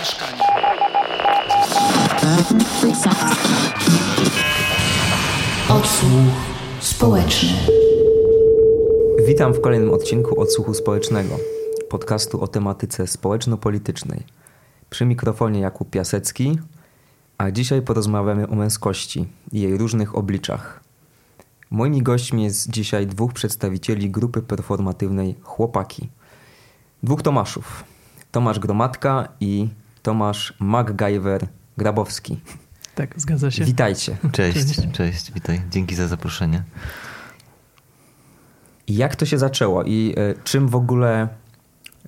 mieszkanie. Odsłuch społeczny. Witam w kolejnym odcinku Odsłuchu Społecznego, podcastu o tematyce społeczno-politycznej. Przy mikrofonie Jakub Piasecki, a dzisiaj porozmawiamy o męskości i jej różnych obliczach. Moimi gośćmi jest dzisiaj dwóch przedstawicieli grupy performatywnej Chłopaki. Dwóch Tomaszów. Tomasz Gromadka i Tomasz MacGyver Grabowski. Tak, zgadza się. Witajcie. Cześć, Cześć. cześć, witaj. Dzięki za zaproszenie. Jak to się zaczęło i e, czym w ogóle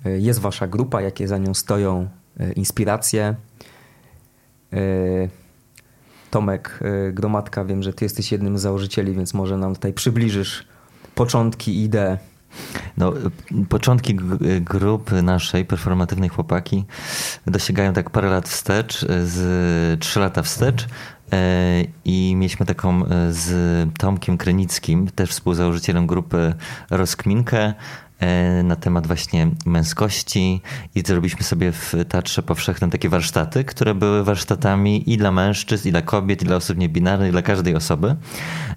e, jest wasza grupa, jakie za nią stoją e, inspiracje? Tomek Gromadka, wiem, że ty jesteś jednym z założycieli, więc może nam tutaj przybliżysz początki i idee. No, początki g- grupy naszej, performatywnej chłopaki, dosięgają tak parę lat wstecz, y, z trzy lata wstecz. E, I mieliśmy taką e, z Tomkiem Krenickim, też współzałożycielem grupy Rozkminkę, e, na temat właśnie męskości i zrobiliśmy sobie w Teatrze Powszechnym takie warsztaty, które były warsztatami i dla mężczyzn, i dla kobiet, i dla osób niebinarnych, dla każdej osoby.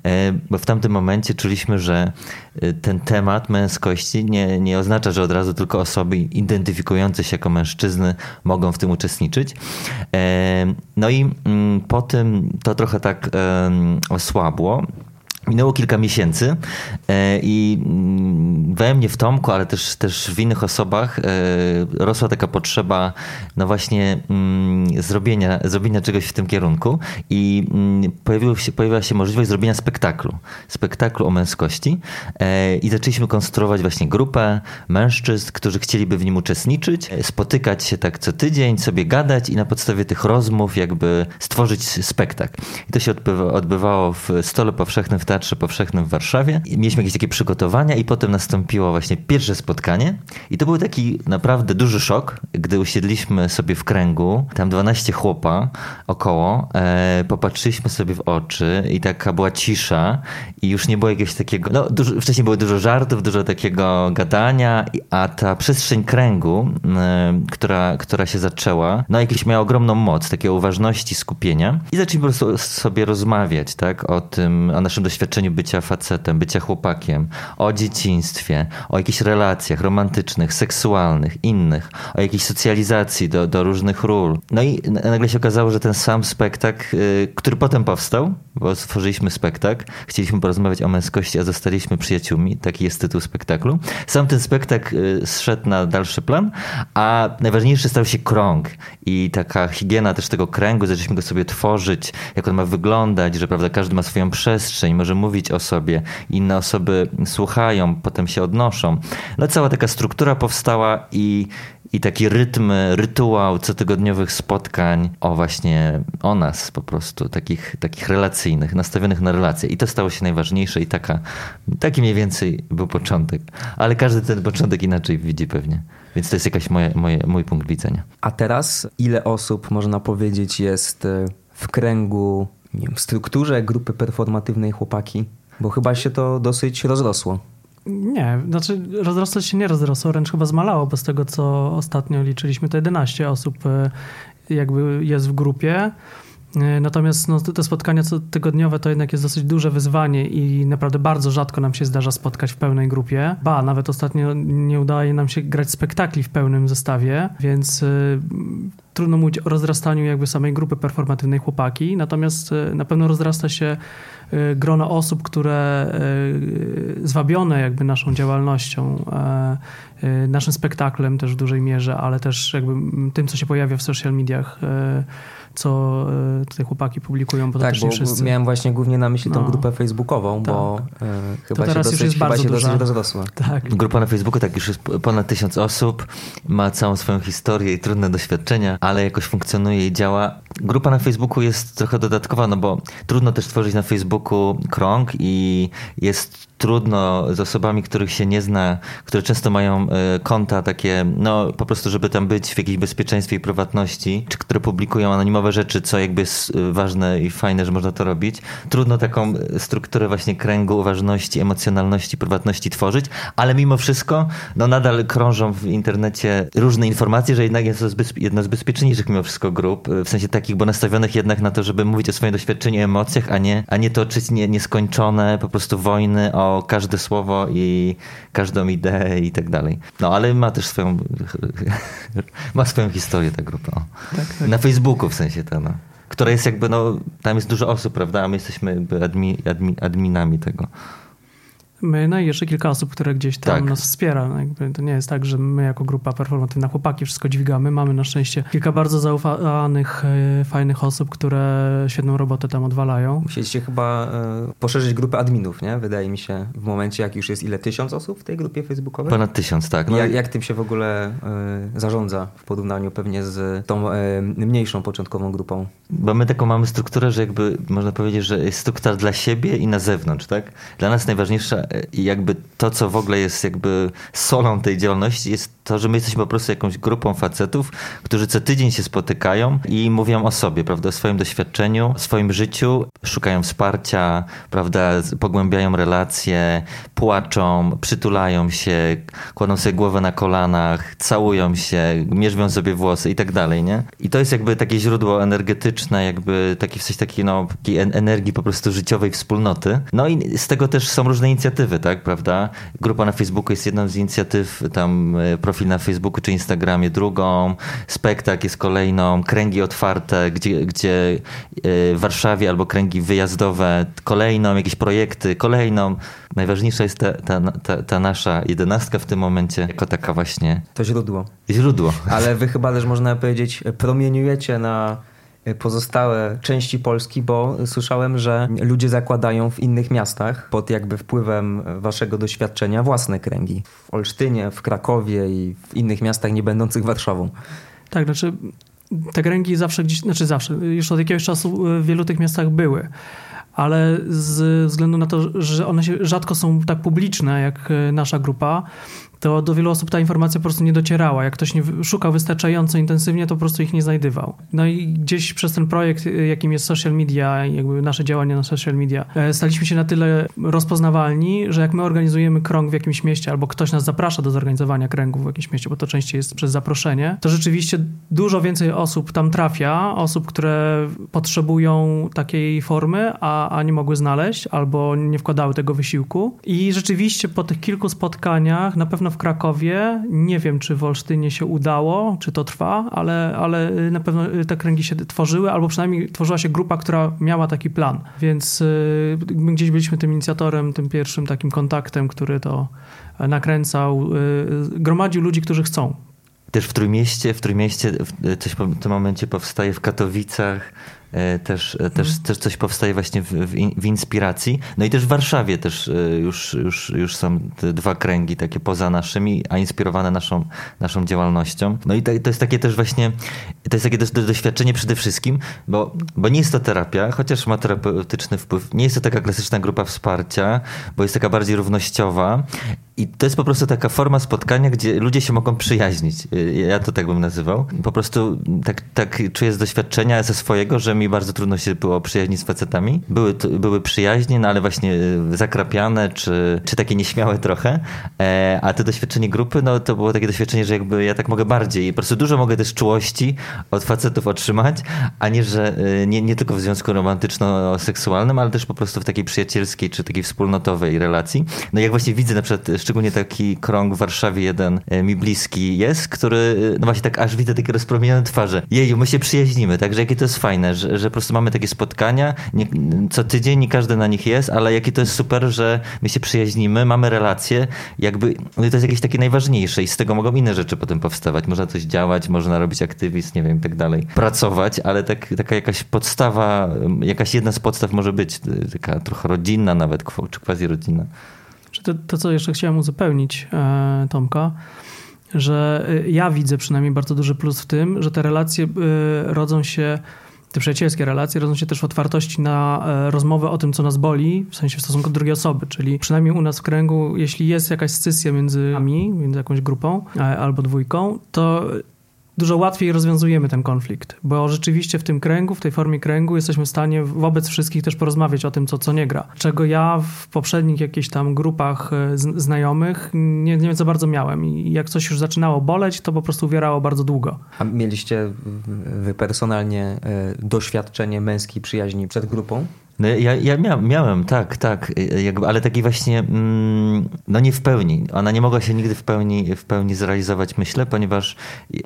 E, Bo w tamtym momencie czuliśmy, że e, ten temat męskości nie, nie oznacza, że od razu tylko osoby identyfikujące się jako mężczyzny mogą w tym uczestniczyć. E, No i mm, po tym to trochę tak osłabło. Minęło kilka miesięcy e, i mm, we mnie, w Tomku, ale też, też w innych osobach e, rosła taka potrzeba no właśnie mm, zrobienia, zrobienia czegoś w tym kierunku i mm, pojawiło się, pojawiła się możliwość zrobienia spektaklu. Spektaklu o męskości e, i zaczęliśmy konstruować właśnie grupę mężczyzn, którzy chcieliby w nim uczestniczyć, spotykać się tak co tydzień, sobie gadać i na podstawie tych rozmów jakby stworzyć spektakl. I to się odbywa, odbywało w Stole Powszechnym w Teatrze Powszechnym w Warszawie. Mieliśmy jakieś takie przygotowania i potem nastąpiło właśnie pierwsze spotkanie i to był taki naprawdę duży szok, gdy usiedliśmy sobie w kręgu, tam 12 chłopa około, e, popatrzyliśmy sobie w oczy i taka była cisza i już nie było jakiegoś takiego, no dużo, wcześniej było dużo żartów, dużo takiego gadania, a ta przestrzeń kręgu, e, która, która się zaczęła, no jakieś miała ogromną moc, takiej uważności, skupienia i zaczęliśmy po prostu sobie rozmawiać, tak, o tym, o naszym doświadczeniu bycia facetem, bycia chłopakiem, o dzieciństwie, o jakichś relacjach romantycznych, seksualnych, innych, o jakiejś socjalizacji do, do różnych ról. No i nagle się okazało, że ten sam spektakl, y, który potem powstał, bo stworzyliśmy spektakl, chcieliśmy porozmawiać o męskości, a zostaliśmy przyjaciółmi, taki jest tytuł spektaklu. Sam ten spektakl y, zszedł na dalszy plan, a najważniejszy stał się krąg i taka higiena też tego kręgu, zaczęliśmy go sobie tworzyć, jak on ma wyglądać, że prawda, każdy ma swoją przestrzeń, może mówić o sobie, inne osoby słuchają, potem się odnoszą. No cała taka struktura powstała i, i taki rytm, rytuał cotygodniowych spotkań o właśnie o nas po prostu, takich, takich relacyjnych, nastawionych na relacje. I to stało się najważniejsze i taka, taki mniej więcej był początek. Ale każdy ten początek inaczej widzi pewnie. Więc to jest jakaś moje, moje, mój punkt widzenia. A teraz ile osób, można powiedzieć, jest e, w kręgu, nie strukturze grupy performatywnej chłopaki? Bo chyba się to dosyć rozrosło. Nie, znaczy rozrosło się nie rozrosło, wręcz chyba zmalało, bo z tego co ostatnio liczyliśmy, to 11 osób e, jakby jest w grupie. E, Natomiast no, te- spotkania tygodniowe to jednak jest dosyć duże wyzwanie i naprawdę bardzo rzadko nam się zdarza spotkać w pełnej grupie. Ba, nawet ostatnio nie udaje nam się grać spektakli w pełnym zestawie, więc y, trudno mówić o rozrastaniu jakby samej grupy performatywnej chłopaki, natomiast y, na pewno rozrasta się y, grono osób, które zwabione jakby naszą działalnością, naszym spektaklem też w dużej mierze, ale też jakby tym, co się pojawia w social mediach, co y, tutaj chłopaki publikują, bo to tak, też bo nie wszyscy. miałem właśnie głównie na myśli tą No. grupę facebookową, bo e, chyba się teraz już dosyć, jest chyba bardzo się dosyć duża. rozrosła. Tak. Grupa na Facebooku tak już jest ponad tysiąc osób, ma całą swoją historię i trudne doświadczenia, ale jakoś funkcjonuje i działa. Grupa na Facebooku jest trochę dodatkowa, no bo trudno też tworzyć na Facebooku krąg i jest trudno z osobami, których się nie zna, które często mają e, konta takie, no po prostu, żeby tam być w jakimś bezpieczeństwie i prywatności, czy które publikują anonimowe rzeczy, co jakby jest e, ważne i fajne, że można to robić. Trudno taką strukturę właśnie kręgu uważności, emocjonalności, prywatności tworzyć, ale mimo wszystko, no nadal krążą w internecie różne informacje, że jednak jest to jedna z bezpieczniejszych mimo wszystko grup, w sensie takich, bo nastawionych jednak na to, żeby mówić o swoim doświadczeniu, emocjach, a nie, a nie toczyć nie, nieskończone po prostu wojny o każde słowo i każdą ideę i tak dalej. No ale ma też swoją, ma swoją historię ta grupa. Tak, tak. Na Facebooku w sensie ta, no. Która jest jakby, no, tam jest dużo osób, prawda, a my jesteśmy admi, admi, adminami tego. My, no i jeszcze kilka osób, które gdzieś tam tak. nas wspiera. No jakby to nie jest tak, że my jako grupa performatywna chłopaki wszystko dźwigamy. Mamy na szczęście kilka bardzo zaufanych, e, fajnych osób, które świetną robotę tam odwalają. Musieliście chyba y, poszerzyć grupę adminów, nie? Wydaje mi się, w momencie jak już jest ile? Tysiąc osób w tej grupie facebookowej? Ponad tysiąc, tak. No jak, jak tym się w ogóle y, zarządza w porównaniu pewnie z tą y, mniejszą początkową grupą? Bo my taką mamy strukturę, że jakby można powiedzieć, że jest struktura dla siebie i na zewnątrz, tak? Dla nas najważniejsza i jakby to, co w ogóle jest jakby solą tej działalności, jest to, że my jesteśmy po prostu jakąś grupą facetów, którzy co tydzień się spotykają i mówią o sobie, prawda, o swoim doświadczeniu, o swoim życiu, szukają wsparcia, prawda, pogłębiają relacje, płaczą, przytulają się, kładą sobie głowę na kolanach, całują się, mierzwią sobie włosy i tak dalej, nie? I to jest jakby takie źródło energetyczne, jakby taki coś takiej, no, takiej energii po prostu życiowej wspólnoty. No i z tego też są różne inicjatywy, tak, prawda? Grupa na Facebooku jest jedną z inicjatyw, tam e, profil na Facebooku czy Instagramie drugą, spektakl jest kolejną, kręgi otwarte, gdzie, gdzie e, w Warszawie albo kręgi wyjazdowe kolejną, jakieś projekty kolejną. Najważniejsza jest ta, ta, ta, ta nasza jedenastka w tym momencie, jako taka właśnie... To źródło. Źródło. Ale wy chyba też można powiedzieć promieniujecie na pozostałe części Polski, bo słyszałem, że ludzie zakładają w innych miastach pod jakby wpływem waszego doświadczenia własne kręgi. W Olsztynie, w Krakowie i w innych miastach nie będących Warszawą. Tak, znaczy te kręgi zawsze gdzieś, znaczy zawsze, już od jakiegoś czasu w wielu tych miastach były ale z względu na to, że one się rzadko są tak publiczne jak nasza grupa, to do wielu osób ta informacja po prostu nie docierała. Jak ktoś nie szukał wystarczająco intensywnie, to po prostu ich nie znajdywał. No i gdzieś przez ten projekt, y, jakim jest social media, jakby nasze działania na social media, e, staliśmy się na tyle rozpoznawalni, że jak my organizujemy krąg w jakimś mieście, albo ktoś nas zaprasza do zorganizowania kręgu w jakimś mieście, bo to częściej jest przez zaproszenie, to rzeczywiście dużo więcej osób tam trafia, osób, które potrzebują takiej formy, a, a nie mogły znaleźć, albo nie wkładały tego wysiłku. I rzeczywiście po tych kilku spotkaniach na pewno w Krakowie. Nie wiem, czy w Olsztynie się udało, czy to trwa, ale, ale na pewno te kręgi się tworzyły, albo przynajmniej tworzyła się grupa, która miała taki plan. Więc y, my gdzieś byliśmy tym inicjatorem, tym pierwszym takim kontaktem, który to nakręcał, y, gromadził ludzi, którzy chcą. Też w Trójmieście, w Trójmieście coś w tym momencie powstaje w Katowicach, E, też, e, też, hmm. też coś powstaje właśnie w, w, inspiracji. No i też w Warszawie też e, już, już, już są te dwa kręgi takie poza naszymi, a inspirowane naszą, naszą działalnością. No i to, to jest takie też właśnie, to jest takie też doświadczenie przede wszystkim, bo, bo nie jest to terapia, chociaż ma terapeutyczny wpływ. Nie jest to taka klasyczna grupa wsparcia, bo jest taka bardziej równościowa i to jest po prostu taka forma spotkania, gdzie ludzie się mogą przyjaźnić. Ja to tak bym nazywał. Po prostu tak, tak czuję z doświadczenia ze swojego, że mi bardzo trudno się było przyjaźnić z facetami. Były, były przyjaźnie, no ale właśnie e, zakrapiane, czy, czy takie nieśmiałe trochę. E, a to doświadczenie grupy, no to było takie doświadczenie, że jakby ja tak mogę bardziej. Po prostu dużo mogę też czułości od facetów otrzymać, a nie, że e, nie, nie tylko w związku romantyczno-seksualnym, ale też po prostu w takiej przyjacielskiej, czy takiej wspólnotowej relacji. No jak właśnie widzę na przykład szczególnie taki krąg w Warszawie jeden mi bliski jest, który, no właśnie tak aż widzę takie rozpromienione twarze. Jeju, my się przyjaźnimy, także jakie to jest fajne, że, że po prostu mamy takie spotkania, nie, co tydzień nie każdy na nich jest, ale jakie to jest super, że my się przyjaźnimy, mamy relacje, jakby no to jest jakieś takie najważniejsze i z tego mogą inne rzeczy potem powstawać. Można coś działać, można robić aktywizm, nie wiem, i tak dalej. Pracować, ale tak, taka jakaś podstawa, jakaś jedna z podstaw może być, taka trochę rodzinna nawet, czy quasi rodzinna. To, to co jeszcze chciałem uzupełnić e, Tomka, że e, ja widzę przynajmniej bardzo duży plus w tym, że te relacje e, rodzą się te przyjacielskie relacje rodzą się też w otwartości na rozmowę o tym, co nas boli, w sensie w stosunku do drugiej osoby, czyli przynajmniej u nas w kręgu, jeśli jest jakaś scysja między nami, między jakąś grupą albo dwójką, to dużo łatwiej rozwiązujemy ten konflikt, bo rzeczywiście w tym kręgu, w tej formie kręgu jesteśmy w stanie wobec wszystkich też porozmawiać o tym, co, co nie gra. Czego ja w poprzednich jakichś tam grupach e, znajomych nie, nie za bardzo miałem i jak coś już zaczynało boleć, to po prostu uwierało bardzo długo. A mieliście wy personalnie e, doświadczenie męskiej przyjaźni przed grupą? No ja, ja miałem, miałem, tak, tak, jakby, ale taki właśnie, mm, no nie w pełni. Ona nie mogła się nigdy w pełni, w pełni zrealizować, myślę, ponieważ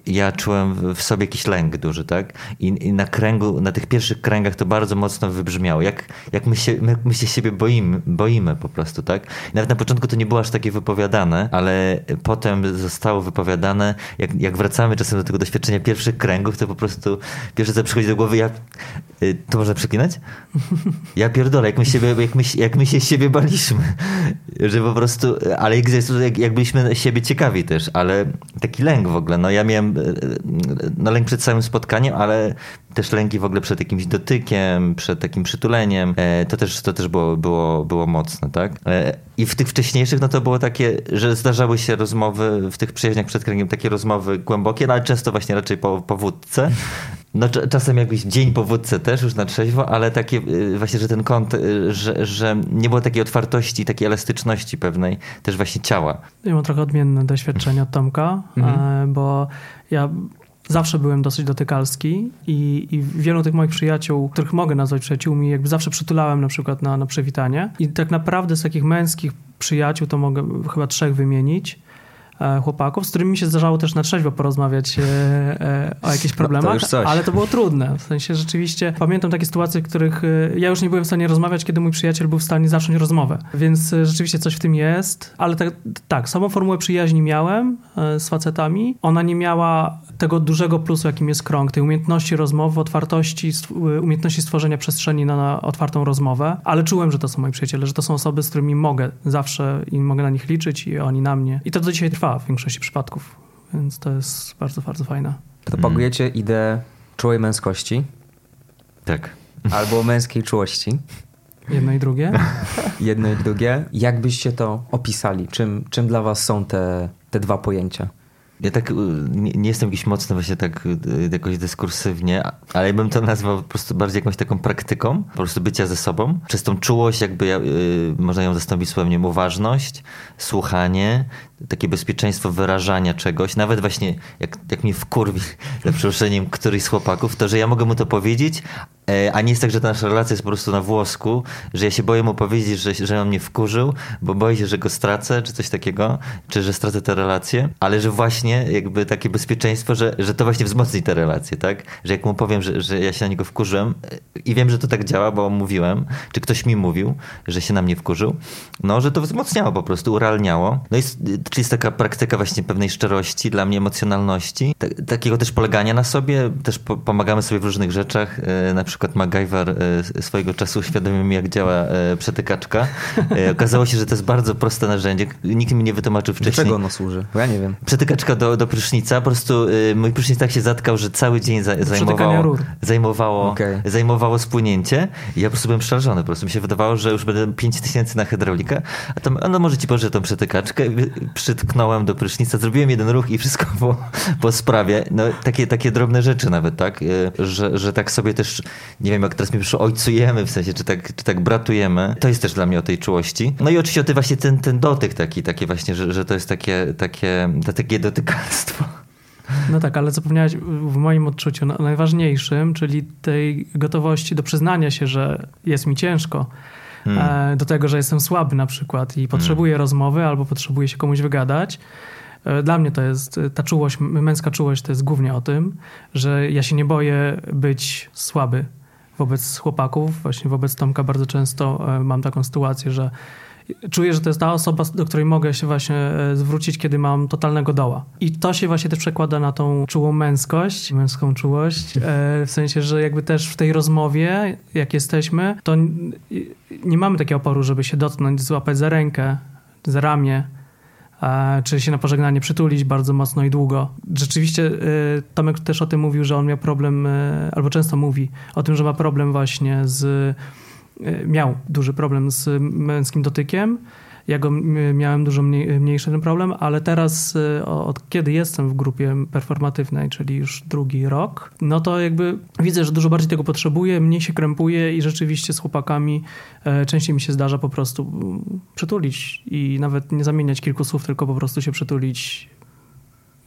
ja czułem w sobie jakiś lęk duży, tak? I, i na kręgu, na tych pierwszych kręgach to bardzo mocno wybrzmiało. Jak, jak my, się, my, my się siebie boimy, boimy po prostu, tak? I nawet na początku to nie było aż takie wypowiadane, ale potem zostało wypowiadane. Jak, jak wracamy czasem do tego doświadczenia pierwszych kręgów, to po prostu pierwsze co przychodzi do głowy, ja... Y, to można przeklinać? Ja pierdolę, jak my, siebie, jak, my, jak my się siebie baliśmy. Że po prostu, ale jak, jak byliśmy siebie ciekawi też, ale taki lęk w ogóle. No ja miałem no, lęk przed całym spotkaniem, ale też lęki w ogóle przed jakimś dotykiem, przed takim przytuleniem. E, to też, to też było, było, było mocne, tak? E, I w tych wcześniejszych, no to było takie, że zdarzały się rozmowy w tych przyjaźniach przed kręgiem, takie rozmowy głębokie, no ale często właśnie raczej po, po wódce. No czasem jakiś dzień po wódce też już na trzeźwo, ale takie y, właśnie, że ten kąt, y, że, że nie było takiej otwartości, takiej elastyczności pewnej też właśnie ciała. Ja mam trochę odmienne doświadczenie od Tomka, mhm. E, bo ja zawsze byłem dosyć dotykalski i, i wielu tych moich przyjaciół, których mogę nazwać przyjaciółmi, jakby zawsze przytulałem na przykład na, na przywitanie. I tak naprawdę z takich męskich przyjaciół to mogę chyba trzech wymienić. E, chłopaków, z którymi mi się zdarzało też na trzeźwo porozmawiać e, e, o jakichś problemach, no ale to było trudne. W sensie rzeczywiście pamiętam takie sytuacje, w których ja już nie byłem w stanie rozmawiać, kiedy mój przyjaciel był w stanie zacząć rozmowę. Więc rzeczywiście coś w tym jest, ale tak, tak samą formułę przyjaźni miałem z facetami. Ona nie miała tego dużego plusu, jakim jest krąg, tej umiejętności rozmowy, otwartości, umiejętności stworzenia przestrzeni na, na otwartą rozmowę, ale czułem, że to są moi przyjaciele, że to są osoby, z którymi mogę zawsze i mogę na nich liczyć i oni na mnie. I to do dzisiaj trwa w większości przypadków, więc to jest bardzo, bardzo fajne. Propagujecie mm. ideę czułej męskości. Tak. Albo męskiej czułości. Jedno i drugie? Jedno i drugie. Jak byście to opisali? Czym, czym dla was są te, te dwa pojęcia? Ja tak nie, nie, jestem jakiś mocny właśnie tak jakoś dyskursywnie, ale ja bym to nazwał po prostu bardziej jakąś taką praktyką, po prostu bycia ze sobą. Przez tą czułość jakby yy, można ją zastąpić słowem uważność, słuchanie, takie bezpieczeństwo wyrażania czegoś, nawet właśnie jak, jak mnie wkurwi za przeproszeniem któryś z chłopaków, to że ja mogę mu to powiedzieć, e, a nie jest tak, że ta nasza relacja jest po prostu na włosku, że ja się boję mu powiedzieć, że, że on mnie wkurzył, bo boję się, że go stracę, czy coś takiego, czy że stracę tę relację, ale że właśnie jakby takie bezpieczeństwo, że, że to właśnie wzmocni tę relację, tak? Że jak mu powiem, że, że ja się na niego wkurzyłem e, i wiem, że to tak działa, bo mówiłem, czy ktoś mi mówił, że się na mnie wkurzył, no, że to wzmocniało po prostu, urealniało. No i Czyli jest taka praktyka właśnie pewnej szczerości, dla mnie emocjonalności, takiego też polegania na sobie, też po pomagamy sobie w różnych rzeczach. E, na przykład MacGyver e, swojego czasu uświadomił mi, jak działa e, przetykaczka. Okazało się, że to jest bardzo proste narzędzie. Nikt mi nie wytłumaczył wcześniej. Do czego ono służy? Bo ja nie wiem. Przetykaczka do, do prysznica. Po prostu mój prysznic tak się zatkał, że cały dzień za, zajmowało, zajmowało, okay. zajmowało spłynięcie. I ja po prostu byłem przerażony. Po prostu mi się wydawało, że już będę 5 tysięcy na hydraulikę. A to, no może ci pożyczę tą przetykaczkę. Przytknąłem do prysznica, zrobiłem jeden ruch i wszystko było po sprawie. No, takie, takie drobne rzeczy nawet, tak? E, że, że tak sobie też, nie wiem, jak teraz mi przyszło, ojcujemy w sensie, czy tak, czy tak bratujemy. To jest też dla mnie o tej czułości. No i oczywiście o tym właśnie ten, ten dotyk taki, takie właśnie, że, że to jest takie, takie, takie dotykalstwo. No tak, ale zapomniałeś w moim odczuciu najważniejszym, czyli tej gotowości do przyznania się, że jest mi ciężko hmm. E, do tego, że jestem słaby na przykład i potrzebuję hmm. rozmowy albo potrzebuję się komuś wygadać. E, dla mnie to jest, ta czułość, męska czułość to jest głównie o tym, że ja się nie boję być słaby wobec chłopaków. Właśnie wobec Tomka bardzo często e, mam taką sytuację, że czuję, że to jest ta osoba, do której mogę się właśnie e, zwrócić, kiedy mam totalnego doła. I to się właśnie też przekłada na tą czułą męskość, męską czułość, e, w sensie, że jakby też w tej rozmowie, jak jesteśmy, to nie mamy takiego oporu, żeby się dotknąć, złapać za rękę, za ramię, czy się na pożegnanie przytulić bardzo mocno i długo. Rzeczywiście e, Tomek też o tym mówił, że on miał problem, albo często mówi o tym, że ma problem właśnie z, miał duży problem z męskim dotykiem. Ja go miałem dużo mniej, mniejszy ten problem, ale teraz od kiedy jestem w grupie performatywnej, czyli już drugi rok, no to jakby widzę, że dużo bardziej tego potrzebuję, mniej się krępuję i rzeczywiście z chłopakami częściej mi się zdarza po prostu przytulić i nawet nie zamieniać kilku słów, tylko po prostu się przytulić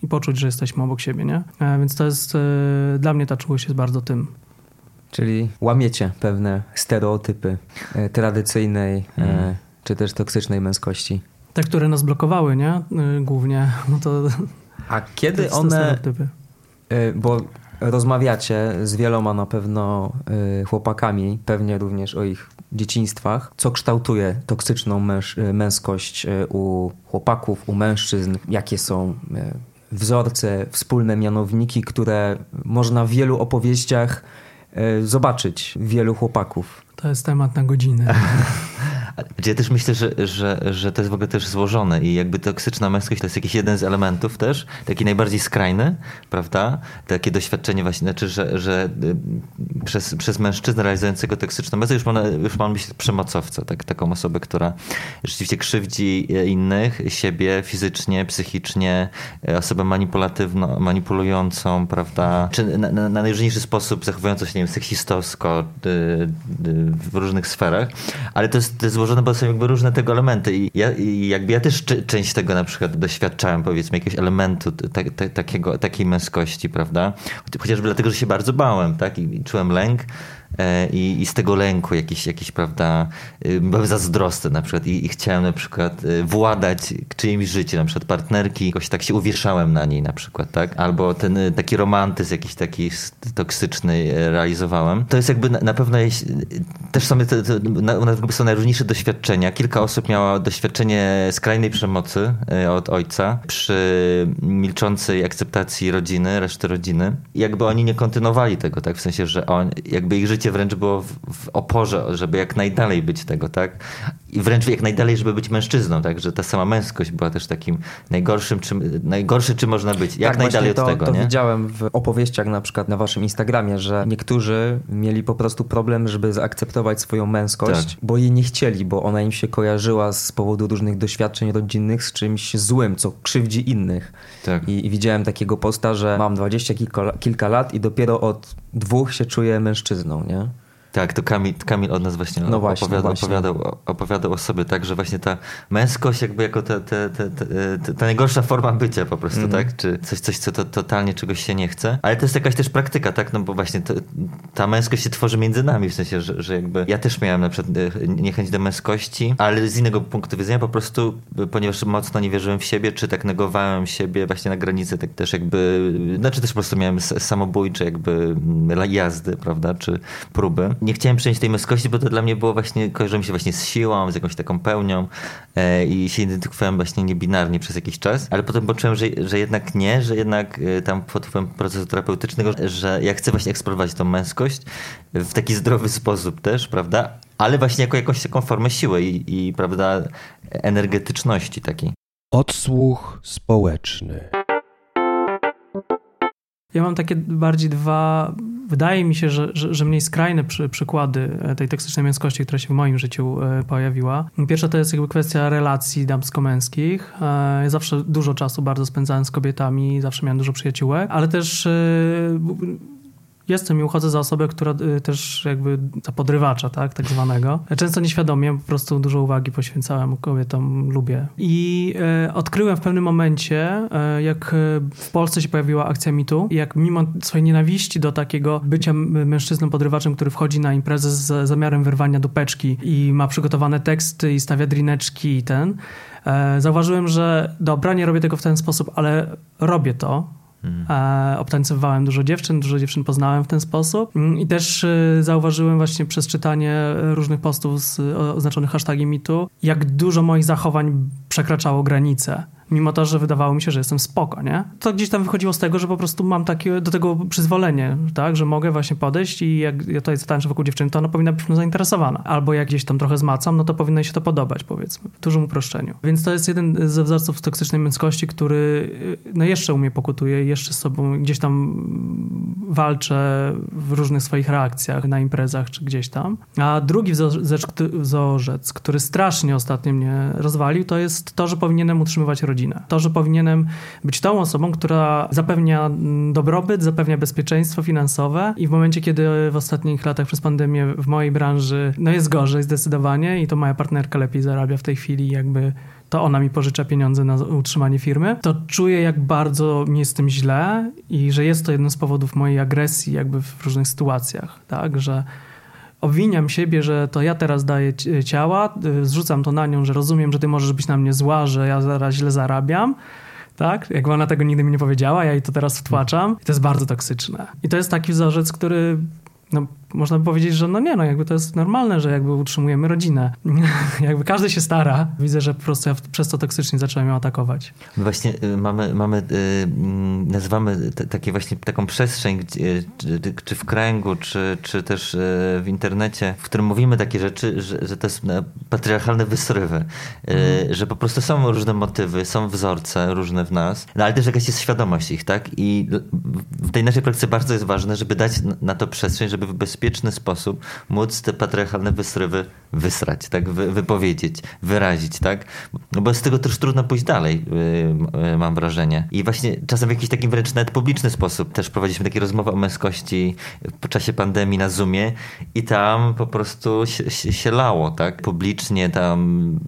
i poczuć, że jesteśmy obok siebie, nie? Więc to jest, dla mnie ta czułość jest bardzo tym. Czyli łamiecie pewne stereotypy tradycyjnej mm czy też toksycznej męskości. Te, które nas blokowały, nie? Y, głównie. No to, A kiedy to one... Y, bo rozmawiacie z wieloma na pewno chłopakami, pewnie również o ich dzieciństwach. Co kształtuje toksyczną męż, męskość u chłopaków, u mężczyzn? Jakie są wzorce, wspólne mianowniki, które można w wielu opowieściach zobaczyć wielu chłopaków? To jest temat na godzinę. Ja też myślę, że, że, że to jest w ogóle też złożone i jakby toksyczna męskość to jest jakiś jeden z elementów też, taki najbardziej skrajny, prawda? Takie doświadczenie właśnie, znaczy, że, że y, przez, przez mężczyznę realizującego toksyczną męskość już, mam, już mam myśleć przemocowca, tak, taką osobę, która rzeczywiście krzywdzi innych, siebie fizycznie, psychicznie, y, osobę manipulatywną, manipulującą, prawda? Czy na, na, na najróżniejszy sposób zachowującą się, nie wiem, seksistowsko y, w różnych sferach, ale to jest, to jest złożone, bo są jakby różne tego elementy i, ja, i jakby ja też część tego na przykład doświadczałem, powiedzmy, jakiegoś elementu takiego, takiej męskości, prawda? Chociażby dlatego, że się bardzo bałem, tak? I, i czułem lęk, i, i z tego lęku jakiś, jakiś prawda, y, byłem zazdrosny na przykład i, i chciałem na przykład y, władać czyimś życiem, na przykład partnerki, jakoś tak się uwieszałem na niej na przykład, tak? Albo ten y, taki romantyzm jakiś taki toksyczny realizowałem. To jest jakby na, na pewno też są, te, te, na, są najróżniejsze doświadczenia. Kilka osób miało doświadczenie skrajnej przemocy od ojca przy milczącej akceptacji rodziny, reszty rodziny. Jakby oni nie kontynuowali tego, tak? W sensie, że on, jakby ich życie życie wręcz było w, w, oporze, żeby jak najdalej być tego, tak? I wręcz jak najdalej, żeby być mężczyzną, tak? Że ta sama męskość była też takim najgorszym, czym, najgorszy, czym można być. Jak tak, najdalej od to, tego, to nie? widziałem w opowieściach na przykład na waszym Instagramie, że niektórzy mieli po prostu problem, żeby zaakceptować swoją męskość, tak. bo jej nie chcieli, bo ona im się kojarzyła z powodu różnych doświadczeń rodzinnych z czymś złym, co krzywdzi innych. Tak. I, I, widziałem takiego posta, że mam dwadzieścia kilka, kilka lat i dopiero od dwóch się czuję mężczyzną, nie? Tak, to Kamil, Kamil od nas właśnie, no właśnie, opowiadał, właśnie. Opowiadał, opowiadał o sobie tak, że właśnie ta męskość jakby jako ta, ta, ta, ta, najgorsza forma bycia po prostu, mm tak? Czy coś, coś co to, totalnie czegoś się nie chce. Ale to jest jakaś też praktyka, tak? No bo właśnie to, ta męskość się tworzy między nami, w sensie, że, że jakby ja też miałem na przykład e, niechęć do męskości, ale z innego punktu widzenia po prostu, ponieważ mocno nie wierzyłem w siebie, czy tak negowałem siebie właśnie na granicy, tak też jakby, znaczy też po prostu miałem samobójcze jakby mm, jazdy, prawda? Czy próby nie chciałem przyjąć tej męskości, bo to dla mnie było właśnie, kojarzyło mi się właśnie z siłą, z jakąś taką pełnią e, i się identyfikowałem właśnie niebinarnie przez jakiś czas, ale potem poczułem, że, że jednak nie, że jednak e, tam pod wpływem procesu terapeutycznego, że ja chcę właśnie eksplorować tą męskość w taki zdrowy sposób też, prawda? Ale właśnie jako jakąś taką formę siły i, i prawda, energetyczności takiej. Odsłuch społeczny. Ja mam takie bardziej dwa, wydaje mi się, że, że, że mniej skrajne przy, przykłady e, tej toksycznej męskości, która się w moim życiu e, pojawiła. Pierwsza to jest jakby kwestia relacji damsko-męskich. E, ja zawsze dużo czasu bardzo spędzałem z kobietami, zawsze miałem dużo przyjaciółek, ale też jestem i uchodzę za osobę, która y, też jakby za podrywacza, tak, tak zwanego. Często nieświadomie, po prostu dużo uwagi poświęcałem kobietom, lubię. I e, odkryłem w pewnym momencie, e, jak w Polsce się pojawiła akcja mitu, jak mimo swojej nienawiści do takiego bycia mężczyzną podrywaczem, który wchodzi na imprezę z zamiarem wyrwania dupeczki i ma przygotowane teksty i stawia drineczki i ten, e, zauważyłem, że dobra, nie robię tego w ten sposób, ale robię to, Mhm. E, obtańcowałem dużo dziewczyn, dużo dziewczyn poznałem w ten sposób mm, i też e, zauważyłem właśnie przez czytanie różnych postów z oznaczonych hashtagiem mitu, jak dużo moich zachowań przekraczało granice mimo to, że wydawało mi się, że jestem spoko, nie? To gdzieś tam wychodziło z tego, że po prostu mam takie do tego przyzwolenie, tak, że mogę właśnie podejść i jak ja tutaj tańczę wokół dziewczyny, to ona powinna być zainteresowana. Albo jak gdzieś tam trochę zmacam, no to powinno jej się to podobać, powiedzmy, w dużym uproszczeniu. Więc to jest jeden ze wzorców toksycznej męskości, który no jeszcze u mnie pokutuje, jeszcze z sobą gdzieś tam walczę w różnych swoich reakcjach na imprezach czy gdzieś tam. A drugi wzorzec, który strasznie ostatnio mnie rozwalił, to jest to, że powinienem utrzymywać rodzinę. To, że powinienem być tą osobą, która zapewnia dobrobyt, zapewnia bezpieczeństwo finansowe i w momencie, kiedy w ostatnich latach przez pandemię w mojej branży no jest gorzej zdecydowanie i to moja partnerka lepiej zarabia w tej chwili jakby to ona mi pożycza pieniądze na utrzymanie firmy, to czuję, jak bardzo mi jest tym źle i że jest to jeden z powodów mojej agresji jakby w różnych sytuacjach, tak, że obwiniam siebie, że to ja teraz daję ciała, y, zrzucam to na nią, że rozumiem, że ty możesz być na mnie zła, że ja zaraz źle zarabiam, tak? Jakby ona tego nigdy mi nie powiedziała, ja jej to teraz wtłaczam i to jest bardzo toksyczne. I to jest taki wzorzec, który no, można by powiedzieć, że no nie, no jakby to jest normalne, że jakby utrzymujemy rodzinę. jakby każdy się stara. Widzę, że po prostu ja przez to toksycznie zacząłem ją atakować. No właśnie y, mamy, mamy y, mm, nazywamy takie właśnie taką przestrzeń, gdzie, czy, w kręgu, czy, czy też y, w internecie, w którym mówimy takie rzeczy, że, że to jest patriarchalne wysrywy, mhm. że po prostu są różne motywy, są wzorce różne w nas, no ale też jakaś jest świadomość ich, tak? I w tej naszej praktyce bardzo jest ważne, żeby dać na to przestrzeń, żeby w bezpieczny sposób móc te patriarchalne wysrywy wysrać, tak, Wy, wypowiedzieć, wyrazić, tak? No bo z tego też trudno pójść dalej, yy, mam wrażenie. I właśnie czasem w jakiś taki wręcz nawet publiczny sposób też prowadziliśmy takie rozmowy o męskości po czasie pandemii na Zoomie i tam po prostu się, się, się lało, tak? Publicznie tam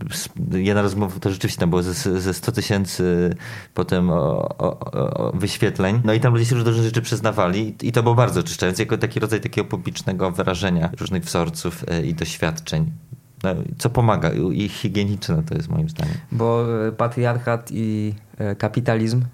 jedna rozmowa to rzeczywiście tam było ze, ze 100 tysięcy potem o, o, o, wyświetleń. No i tam ludzie się różne rzeczy przyznawali i to było bardzo oczyszczające, jako taki rodzaj takiego publicznego publicznego wyrażenia różnych wzorców e, i doświadczeń. No, co pomaga i higieniczne to jest moim zdaniem. Bo e, patriarchat i e, kapitalizm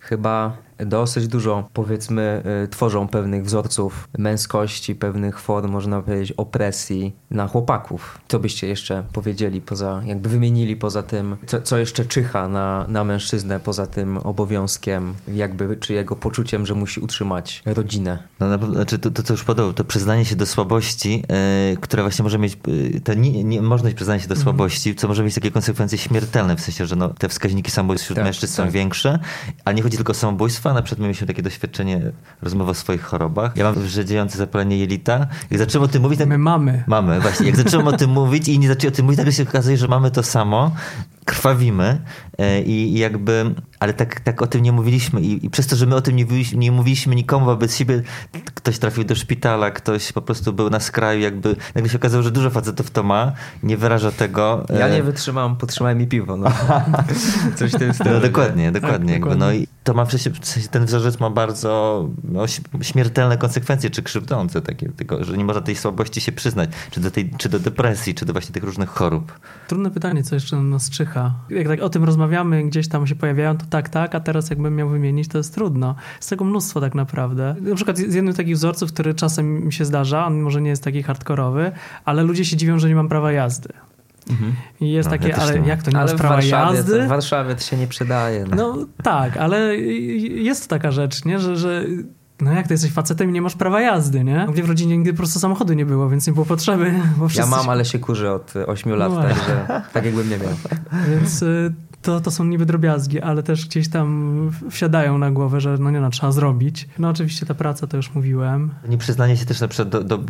chyba dosyć dużo, powiedzmy, y, tworzą pewnych wzorców męskości, pewnych form, można powiedzieć, opresji na chłopaków. Co byście jeszcze powiedzieli, poza, jakby wymienili poza tym, co, co jeszcze czyha na, na mężczyznę, poza tym obowiązkiem, jakby, czy jego poczuciem, że musi utrzymać rodzinę? No na pewno, znaczy to, to co już podobało, to przyznanie się do słabości, yy, które właśnie może mieć, yy, ta nie, niemożność przyznania się do mhm. słabości, co może mieć takie konsekwencje śmiertelne, w sensie, że no, te wskaźniki samobójstw wśród tak, mężczyzn tak. są większe, ale nie chodzi tylko o samobójstwo, na przykład mieliśmy takie doświadczenie rozmowy o swoich chorobach. Ja mam wrzedziające zapalenie jelita. Jak zacząłem o tym mówić... My mamy. Mamy, właśnie. Jak zacząłem o tym mówić i inni zaczęli o tym mówić, nagle się okazuje, że mamy to samo krwawimy e, i, i jakby, ale tak, tak o tym nie mówiliśmy I, i przez to, że my o tym nie, nie mówiliśmy nikomu wobec siebie, ktoś trafił do szpitala, ktoś po prostu był na skraju, jakby nagle się okazało, że dużo facetów to ma, nie wyraża tego. Ja nie wytrzymam, potrzymałem mi piwo. No. Coś w tym stylu. No dokładnie, dokładnie. Tak, jakby, no i to ma przecież, ten wzorzec ma bardzo no, śmiertelne konsekwencje, czy krzywdzące takie, tylko, że nie można tej słabości się przyznać, czy do, tej, czy do depresji, czy do właśnie tych różnych chorób. Trudne pytanie, co jeszcze nas czyha jak tak o tym rozmawiamy, gdzieś tam się pojawiają, to tak, tak, a teraz jakbym miał wymienić, to jest trudno. Z tego mnóstwo tak naprawdę. Na przykład z jednym z takich wzorców, który czasem mi się zdarza, on może nie jest taki hardkorowy, ale ludzie się dziwią, że nie mam prawa jazdy. Mhm. I jest no, takie, ja ale jak to nie ale masz prawa jazdy? w Warszawie to się nie przydaje. No. no tak, ale jest to taka rzecz, nie? Że, że no jak ty jesteś facetem i nie masz prawa jazdy, nie? Gdzie w rodzinie nigdy po prostu samochodu nie było, więc nie było potrzeby. Ja mam, ale się kurzę od 8 lat, no. także tak jakbym nie miał. Więc y, to, to są niby drobiazgi, ale też gdzieś tam wsiadają na głowę, że no nie no, trzeba zrobić. No oczywiście ta praca, to już mówiłem. Nie przyznanie się też na przykład do, do,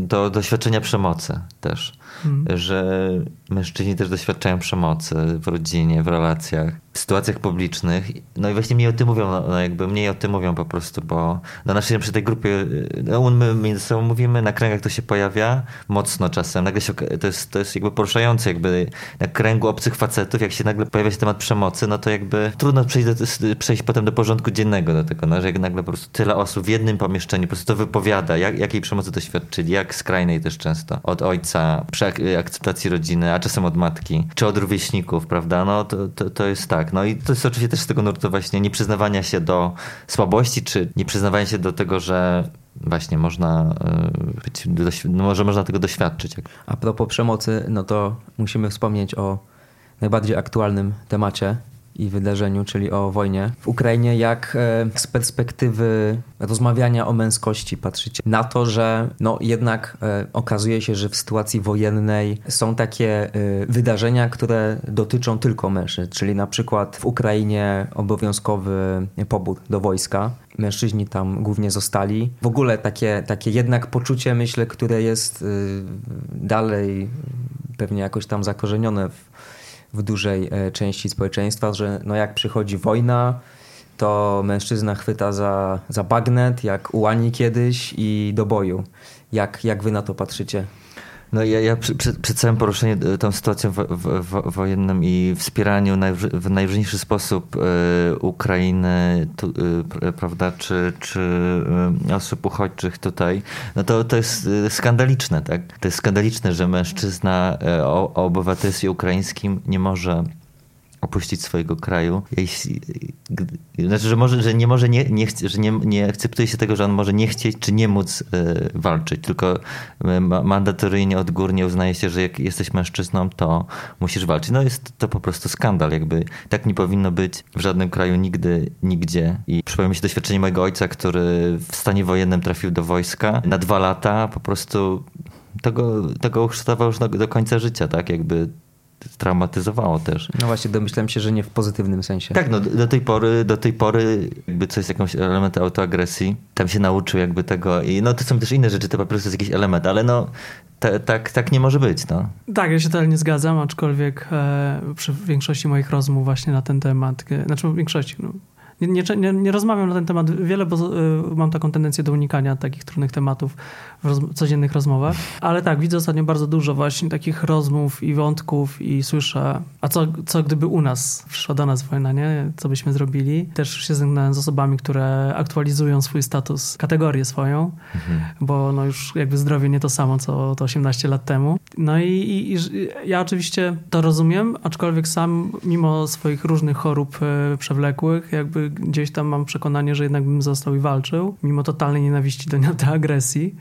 do doświadczenia przemocy też. Hmm. Że mężczyźni też doświadczają przemocy w rodzinie, w relacjach w sytuacjach publicznych. No i właśnie mniej o tym mówią, no, no jakby mniej o tym mówią po prostu, bo na naszej przy tej grupie, no my między sobą mówimy, na kręgach to się pojawia mocno czasem. Nagle się, to, jest, to jest jakby poruszające, jakby na kręgu obcych facetów, jak się nagle pojawia się temat przemocy, no to jakby trudno przejść, do, przejść potem do porządku dziennego do tego, no, że jak nagle po prostu tyle osób w jednym pomieszczeniu po prostu to wypowiada, jak, jakiej przemocy doświadczyli, jak skrajnej też często, od ojca, przy akceptacji rodziny, czasem od matki, czy od rówieśników, prawda, no to, to, to jest tak. No i to jest oczywiście też z tego nurtu właśnie nieprzyznawania się do słabości, czy nieprzyznawania się do tego, że właśnie można e, być, no może można tego doświadczyć. A propos przemocy, no to musimy wspomnieć o najbardziej aktualnym temacie, i wydarzeniu, czyli o wojnie w Ukrainie, jak e, z perspektywy rozmawiania o męskości patrzycie na to, że no jednak e, okazuje się, że w sytuacji wojennej są takie e, wydarzenia, które dotyczą tylko mężczyzn, czyli na przykład w Ukrainie obowiązkowy pobór do wojska. Mężczyźni tam głównie zostali. W ogóle takie, takie jednak poczucie, myślę, które jest dalej pewnie jakoś tam zakorzenione w, w dużej e, części społeczeństwa, że no jak przychodzi wojna, to mężczyzna chwyta za, za bagnet, jak ułani kiedyś i do boju. Jak, jak wy na to patrzycie? No ja, ja przy, przy, przy, całym poruszeniu e, tą sytuacją wo, wo, wojenną i wspieraniu w najróżniejszy sposób y, Ukrainy, tu, y, prawda, czy, czy y, osób uchodźczych tutaj, no to, to jest skandaliczne, tak? To jest skandaliczne, że mężczyzna o, o obywatelstwie ukraińskim nie może opuścić swojego kraju. Jeśli, znaczy, że, może, że nie może nie, nie, że nie, nie akceptuje się tego, że on może nie chcieć czy nie móc y, walczyć, tylko e, ma, mandatoryjnie odgórnie uznaje się, że jak jesteś mężczyzną, to musisz walczyć. No jest to po prostu skandal. Jakby tak nie powinno być w żadnym kraju nigdy, nigdzie. I przypomina mi się doświadczenie mojego ojca, który w stanie wojennym trafił do wojska na dwa lata, po prostu tego, tego ukształtował już do, do końca życia, tak? Jakby traumatyzowało też. No właśnie, domyślam się, że nie w pozytywnym sensie. Tak, no do tej pory, do tej pory jakby coś, jakąś element autoagresji, tam się nauczył jakby tego i no to są też inne rzeczy, to po prostu jest jakiś element, ale no tak, tak nie może być, no. Tak, ja się totalnie zgadzam, aczkolwiek e, przy większości moich rozmów właśnie na ten temat, e, znaczy w większości, no, nie, nie, nie, rozmawiam na ten temat wiele, bo y, mam taką tendencję do unikania takich trudnych tematów w roz, codziennych rozmowach. Ale tak, widzę ostatnio bardzo dużo właśnie takich rozmów i wątków i słyszę, a co, co gdyby u nas przyszła do nas wojna, nie? Co byśmy zrobili? Też się zetknąłem z osobami, które aktualizują swój status, kategorię swoją, mhm. bo no już jakby zdrowie nie to samo, co to 18 lat temu. No i, i, i ja oczywiście to rozumiem, aczkolwiek sam mimo swoich różnych chorób y, przewlekłych, jakby gdzieś tam mam przekonanie, że jednak bym został i walczył, mimo totalnej nienawiści do, do agresji.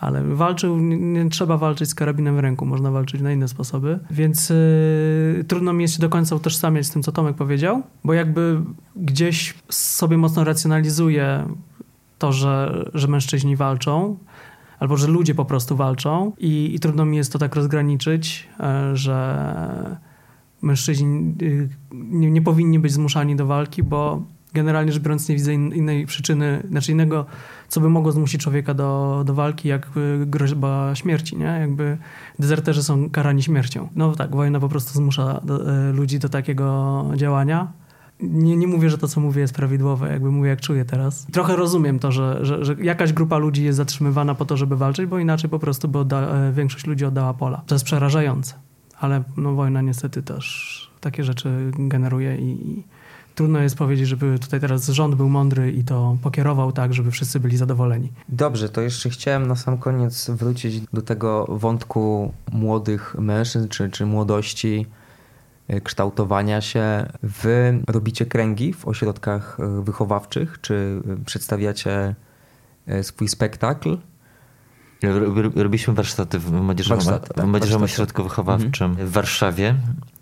Ale walczył, nie, trzeba walczyć z karabinem w ręku, można walczyć na inne sposoby. Więc yy, trudno mi jest się do końca utożsamiać z tym, co Tomek powiedział, bo jakby gdzieś sobie mocno racjonalizuje to, że, że mężczyźni walczą, albo że ludzie po prostu walczą i, i trudno mi jest to tak rozgraniczyć, yy, że mężczyźni yy, nie, nie powinni być zmuszani do walki, bo generalnie rzecz biorąc nie widzę innej przyczyny, znaczy innego, co by mogło zmusić człowieka do, do walki, jak groźba śmierci, nie? Jakby dezerterzy są karani śmiercią. No tak, wojna po prostu zmusza do, e, ludzi do takiego działania. Nie, nie mówię, że to, co mówię, jest prawidłowe, jakby mówię, jak czuję teraz. Trochę rozumiem to, że, że, że jakaś grupa ludzi jest zatrzymywana po to, żeby walczyć, bo inaczej po prostu by odda, e, większość ludzi oddała pola. To jest przerażające. Ale no, wojna niestety też takie rzeczy generuje i, i trudno jest powiedzieć, żeby tutaj teraz rząd był mądry i to pokierował tak, żeby wszyscy byli zadowoleni. Dobrze, to jeszcze chciałem na sam koniec wrócić do tego wątku młodych mężczyzn czy, czy młodości, e, kształtowania się. Wy robicie kręgi w ośrodkach e, wychowawczych, czy przedstawiacie e, swój spektakl? Robiliśmy warsztaty w Młodzieżowym, Warsztat, tak, Ośrodku Wychowawczym mhm. w Warszawie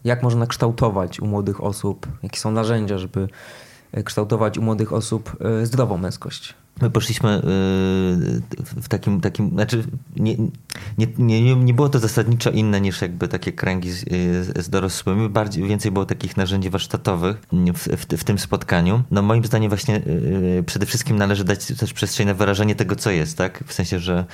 jak można kształtować u młodych osób, jakie są narzędzia, żeby kształtować u młodych osób e, zdrową męskość. My poszliśmy y, w takim, takim znaczy nie, nie, nie, nie było to zasadniczo inne niż jakby takie kręgi z, z dorosłymi. Bardziej, więcej było takich narzędzi warsztatowych w, w, w tym spotkaniu. No moim zdaniem właśnie y, przede wszystkim należy dać też przestrzeń na wyrażenie tego, co jest, tak? W sensie, że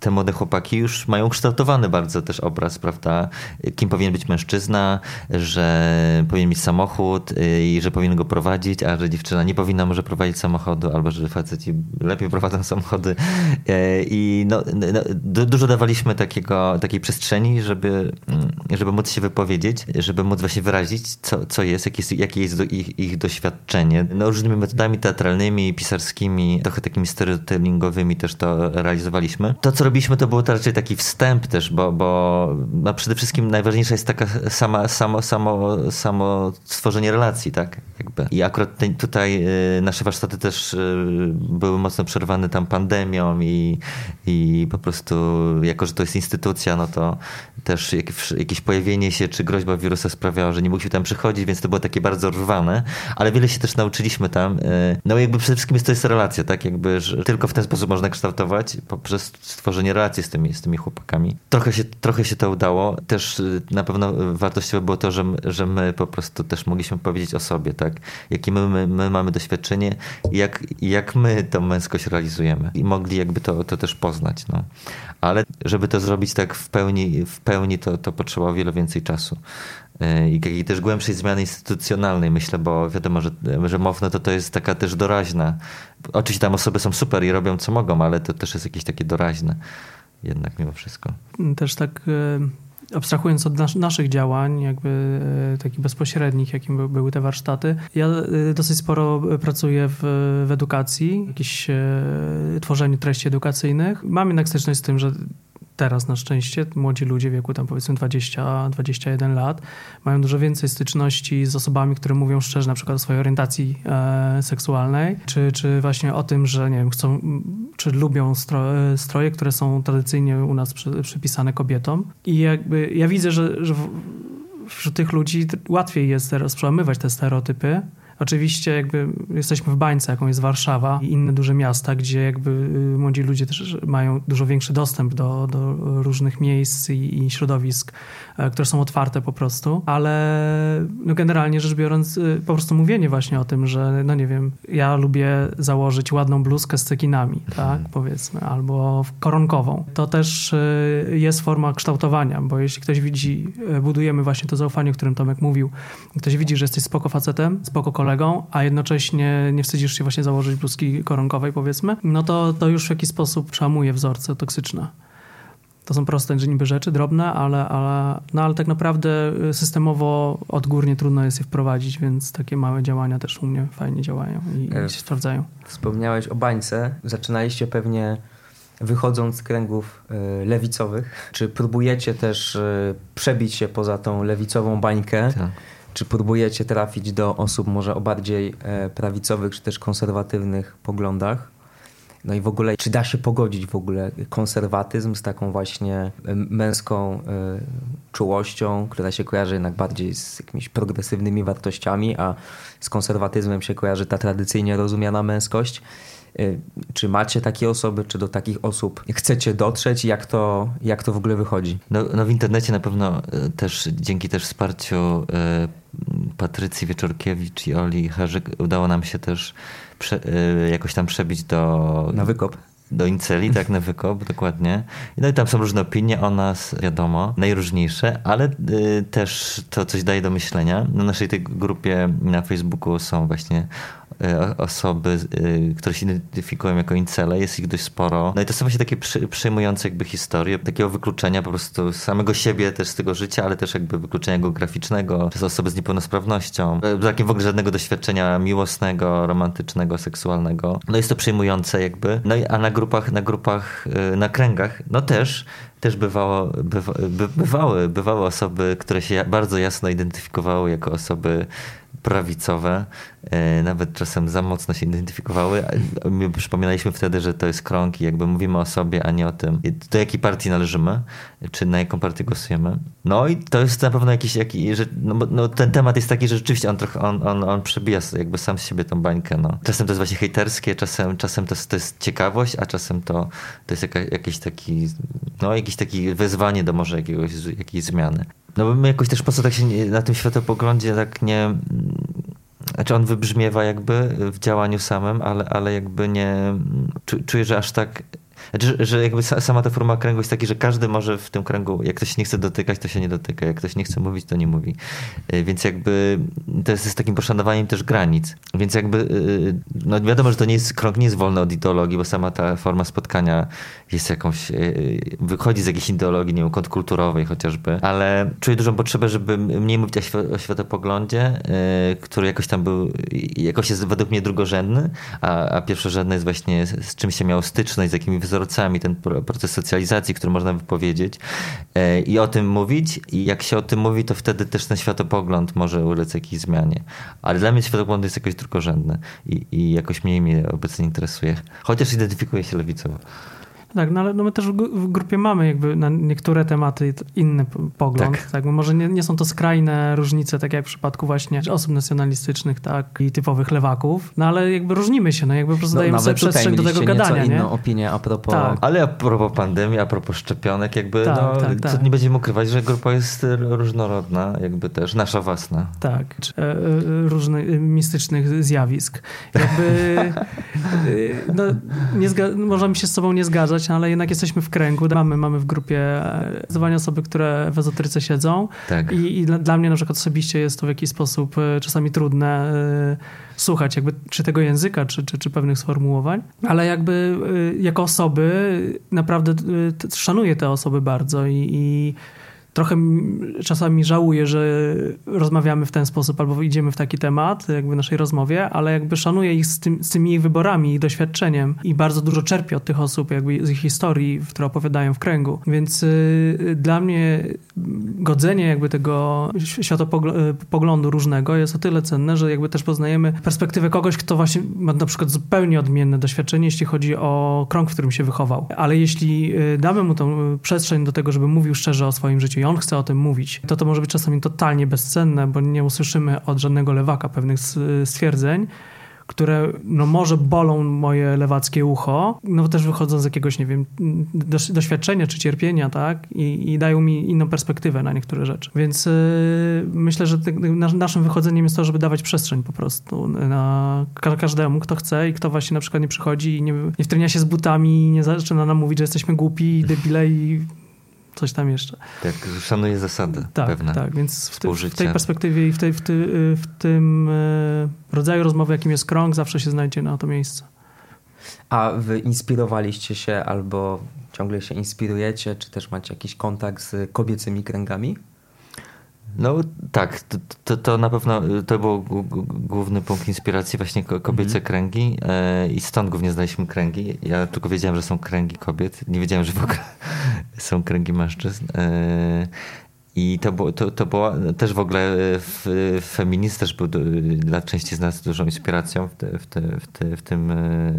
te młode chłopaki już mają kształtowany bardzo też obraz, prawda? Kim powinien być mężczyzna, że powinien mieć samochód y, i że powinien go prowadzić, a że dziewczyna nie powinna może prowadzić samochodu, albo że faceci lepiej prowadzą samochody. E, I no, no, dużo dawaliśmy takiego, takiej przestrzeni, żeby, mm, żeby móc się wypowiedzieć, żeby móc właśnie wyrazić, co, co jest, jakie jest, jakie jest ich, ich doświadczenie. No, różnymi metodami teatralnymi, pisarskimi, trochę takimi storytellingowymi też to realizowaliśmy. To, co robiliśmy, to był raczej taki wstęp też, bo, bo no przede wszystkim najważniejsza jest taka sama, samo, samo, samo stworzenie relacji, tak? Jakby. I akurat tutaj y, nasze warsztaty też y, były mocno przerwane tam pandemią i, i po prostu jako, że to jest instytucja, no to też jakieś pojawienie się czy groźba wirusa sprawiała, że nie mogliśmy tam przychodzić, więc to było takie bardzo rwane, ale wiele się też nauczyliśmy tam. No jakby przede wszystkim jest to jest relacja, tak? Jakby, że tylko w ten sposób można kształtować poprzez stworzenie relacji z tymi, z tymi chłopakami. Trochę się, trochę się to udało. Też na pewno wartościowe było to, że, że my po prostu też mogliśmy powiedzieć o sobie, tak? Jakie my, my, my mamy doświadczenie jak, jak my tą męskość realizujemy. I mogli jakby to, to też poznać, no. Ale żeby to zrobić tak w pełni, w pełni to, to potrzeba wiele więcej czasu. E, I takiej też głębszej zmiany instytucjonalnej, myślę, bo wiadomo, że, że MOWNO to, to jest taka też doraźna. Oczywiście tam osoby są super i robią co mogą, ale to też jest jakieś takie doraźne jednak mimo wszystko. Też tak e, abstrahując od nas, naszych działań, jakby e, takich bezpośrednich, jakim były te warsztaty, ja e, dosyć sporo pracuję w, w edukacji, jakieś e, tworzeniu treści edukacyjnych. Mam jednak styczność z tym, że teraz na szczęście młodzi ludzie w wieku tam powiedzmy 20-21 lat mają dużo więcej styczności z osobami, które mówią szczerze na przykład o swojej orientacji e, seksualnej, czy, czy właśnie o tym, że nie wiem, chcą, czy lubią stro, stroje, które są tradycyjnie u nas przy, przypisane kobietom. I jakby ja widzę, że, że wśród tych ludzi łatwiej jest teraz przełamywać te stereotypy, Oczywiście jakby jesteśmy w bańce, jaką jest Warszawa i inne duże miasta, gdzie jakby y, młodzi ludzie też mają dużo większy dostęp do, do różnych miejsc i, i środowisk, e, które są otwarte po prostu, ale no generalnie rzecz biorąc y, po prostu mówienie właśnie o tym, że no nie wiem, ja lubię założyć ładną bluzkę z cekinami, tak mhm. powiedzmy, albo koronkową. To też y, jest forma kształtowania, bo jeśli ktoś widzi, budujemy właśnie to zaufanie, o którym Tomek mówił, ktoś widzi, że jesteś spoko facetem, spoko kolegą, kolegą, a jednocześnie nie wstydzisz się właśnie założyć bluzki koronkowej, powiedzmy, no to, to już w jakiś sposób przełamuje wzorce toksyczne. To są proste niby rzeczy, drobne, ale, ale, no ale tak naprawdę systemowo odgórnie trudno jest je wprowadzić, więc takie małe działania też u mnie fajnie działają i, i się sprawdzają. Wspomniałeś o bańce. Zaczynaliście pewnie wychodząc z kręgów y, lewicowych. Czy próbujecie też y, przebić się poza tą lewicową bańkę? Tak czy próbujecie trafić do osób może o bardziej e, prawicowych, czy też konserwatywnych poglądach? No i w ogóle, czy da się pogodzić w ogóle konserwatyzm z taką właśnie e, męską e, czułością, która się kojarzy jednak bardziej z jakimiś progresywnymi wartościami, a z konserwatyzmem się kojarzy ta tradycyjnie rozumiana męskość? Czy macie takie osoby, czy do takich osób chcecie dotrzeć? Jak to, jak to w ogóle wychodzi? No, no w internecie na pewno też dzięki też wsparciu Patrycji Wieczorkiewicz i Oli Harzyk udało nam się też prze, y, jakoś tam przebić do... Na wykop. Do Inceli, tak, na wykop, dokładnie. No i tam są różne opinie o nas, wiadomo, najróżniejsze, ale y, też to coś daje do myślenia. Na naszej tej grupie na Facebooku są właśnie osoby, e, które się identyfikują jako incele, jest ich dość sporo. No i to są właśnie takie przejmujące jakby historie, takiego wykluczenia po prostu samego siebie też z tego życia, ale też jakby wykluczenia geograficznego przez osoby z niepełnosprawnością, e, takim w ogóle żadnego doświadczenia miłosnego, romantycznego, seksualnego. No jest to przejmujące jakby. No i a na grupach, na grupach, na kręgach, no też też bywało, bywa, by, bywały, bywały osoby, które się bardzo jasno identyfikowały jako osoby prawicowe, e, nawet czasem za mocno się identyfikowały. My przypominaliśmy wtedy, że to jest krąg i jakby mówimy o sobie, a nie o tym, do jakiej partii należymy, czy na jaką partię głosujemy. No i to jest na pewno jakiś, jakiś że, no, no, ten temat jest taki, że rzeczywiście on trochę, on, on, on przebija jakby sam z siebie tą bańkę. No. Czasem to jest właśnie hejterskie, czasem, czasem to, jest, to jest ciekawość, a czasem to, to jest jaka, jakiś taki, no jakiś taki wezwanie do może jakiegoś, jakiejś zmiany. No bo my jakoś też po co tak się na tym światopoglądzie tak nie... Znaczy on wybrzmiewa jakby w działaniu samym, ale, ale jakby nie... Czuję, że aż tak znaczy, że jakby sama ta forma kręgu jest taka, że każdy może w tym kręgu, jak ktoś nie chce dotykać, to się nie dotyka, jak ktoś nie chce mówić, to nie mówi. E, więc jakby to jest z takim poszanowaniem też granic. Więc jakby, e, no wiadomo, że to nie jest, krąg nie jest wolny od ideologii, bo sama ta forma spotkania jest jakąś, e, wychodzi z jakiejś ideologii, nie wiem, kontrkulturowej chociażby, ale czuję dużą potrzebę, żeby mniej mówić o, świat, o światopoglądzie, który jakoś tam był, jakoś jest według mnie drugorzędny, a, a pierwszorzędny jest właśnie z czym się miało styczność, z jakimi wzorcami, ten proces socjalizacji, który można wypowiedzieć e, i o tym mówić. I jak się o tym mówi, to wtedy też ten światopogląd może ulec jakiejś zmianie. Ale dla mnie światopogląd jest jakoś drugorzędny i, i jakoś mniej mnie obecnie interesuje. Chociaż identyfikuję się lewicowo. Tak, no ale no my też w grupie mamy jakby na niektóre tematy inny pogląd. Tak. tak może nie, nie, są to skrajne różnice, tak jak w przypadku właśnie osób nacjonalistycznych, tak, i typowych lewaków, no ale jakby różnimy się, no jakby po prostu no, dajemy sobie przestrzeń do tego gadania, nie? inną opinię a propos... Tak. Ale a propos pandemii, a propos szczepionek, jakby tak, no, tak, tak. nie będziemy ukrywać, że grupa jest różnorodna, jakby też nasza własna. Tak, e, e, różnych mistycznych zjawisk. Jakby e, no, nie możemy się z sobą nie zgadzać, no, ale jednak jesteśmy w kręgu. Mamy, mamy w grupie e, zdecydowanie osoby, które w ezoteryce siedzą. Tak. I, I, dla mnie na przykład osobiście jest to w jakiś sposób e, czasami trudne e, słuchać jakby czy tego języka, czy, czy, czy pewnych sformułowań, ale jakby jako osoby naprawdę szanuję te osoby bardzo i, i trochę czasami żałuję, że rozmawiamy w ten sposób albo idziemy w taki temat, jakby w naszej rozmowie, ale jakby szanuję ich z, tym, z tymi ich wyborami, ich doświadczeniem i bardzo dużo czerpię od tych osób, jakby z ich historii, które opowiadają w kręgu. Więc y, dla mnie godzenie jakby tego światopoglądu różnego jest o tyle cenne, że jakby też poznajemy perspektywę kogoś, kto właśnie ma na przykład zupełnie odmienne doświadczenie, jeśli chodzi o krąg, w którym się wychował. Ale jeśli y, damy mu tą przestrzeń do tego, żeby mówił szczerze o swoim życiu i on chce o tym mówić, to to może być czasami totalnie bezcenne, bo nie usłyszymy od żadnego lewaka pewnych stwierdzeń, które no może bolą moje lewackie ucho, no też wychodzą z jakiegoś, nie wiem, doświadczenia czy cierpienia, tak? I, i dają mi inną perspektywę na niektóre rzeczy. Więc yy, myślę, że naszym wychodzeniem jest to, żeby dawać przestrzeń po prostu na każdemu, kto chce i kto właśnie na przykład nie przychodzi i nie, nie wtrenia się z butami i nie zaczyna nam mówić, że jesteśmy głupi i debile i coś tam jeszcze. Tak, szanuje zasady tak, pewne. Tak, więc w, ty, w tej perspektywie i w, tej, w, ty, w tym e, rodzaju rozmowy, jakim jest krąg, zawsze się znajdzie na to miejsce. A wy inspirowaliście się albo ciągle się inspirujecie, czy też macie jakiś kontakt z kobiecymi kręgami? No tak, to, to, to, na pewno to był główny punkt inspiracji, właśnie kobiece mhm. kręgi e, i stąd głównie znaliśmy kręgi. Ja tylko wiedziałem, że są kręgi kobiet, nie wiedziałem, że w ogóle są kręgi mężczyzn. E, I to, było, to, to była też w ogóle w, feminizm też był dla części z nas dużą inspiracją w, te, w, te, w, te, w tym, e,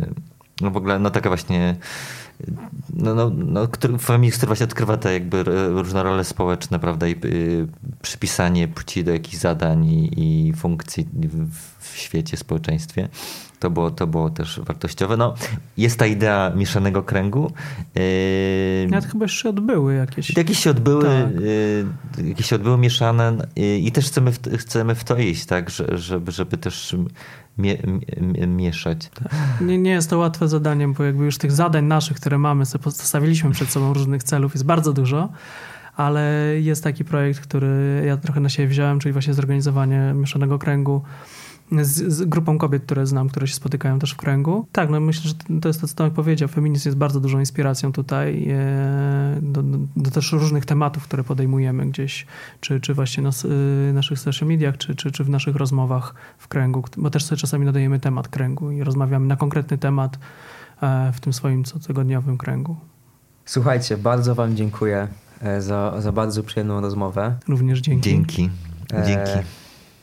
no w ogóle no taka właśnie no, no, no, który, feminizm, który właśnie odkrywa te jakby różne role społeczne, prawda, i y, przypisanie płci do jakichś zadań i, i funkcji w, w świecie, społeczeństwie. To było, to było też wartościowe. No, jest ta idea mieszanego kręgu. Yy, Nawet chyba się odbyły jakieś. Jakieś się odbyły, tak. yy, jakieś się odbyły mieszane yy, i też chcemy w, chcemy w to iść, tak, żeby, żeby też mie, mie, mieszać. Nie, nie jest to łatwe zadanie, bo jakby już tych zadań naszych, które mamy, sobie postawiliśmy przed sobą różnych celów, jest bardzo dużo ale jest taki projekt, który ja trochę na siebie wziąłem, czyli właśnie zorganizowanie mieszanego kręgu z, z, grupą kobiet, które znam, które się spotykają też w kręgu. Tak, no myślę, że to jest to, co Tomek powiedział. Feminizm jest bardzo dużą inspiracją tutaj e, do, do, do, też różnych tematów, które podejmujemy gdzieś, czy, czy właśnie na y, naszych social mediach, czy, czy, czy w naszych rozmowach w kręgu, bo też sobie czasami nadajemy temat kręgu i rozmawiamy na konkretny temat e, w tym swoim cotygodniowym kręgu. Słuchajcie, bardzo Wam dziękuję e, za, za bardzo przyjemną rozmowę. Również dzięki. Dzięki. Dzięki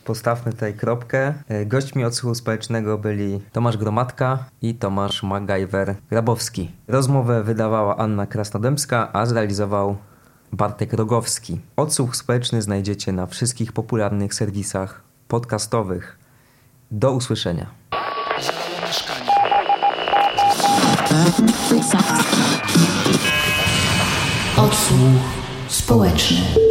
postawmy tutaj kropkę. E, gośćmi odsłuchu społecznego byli Tomasz Gromadka i Tomasz Magajwer-Grabowski. Rozmowę wydawała Anna Krasnodębska, a zrealizował Bartek Rogowski. Odsłuch społeczny znajdziecie na wszystkich popularnych serwisach podcastowych. Do usłyszenia. Odsłuch społeczny.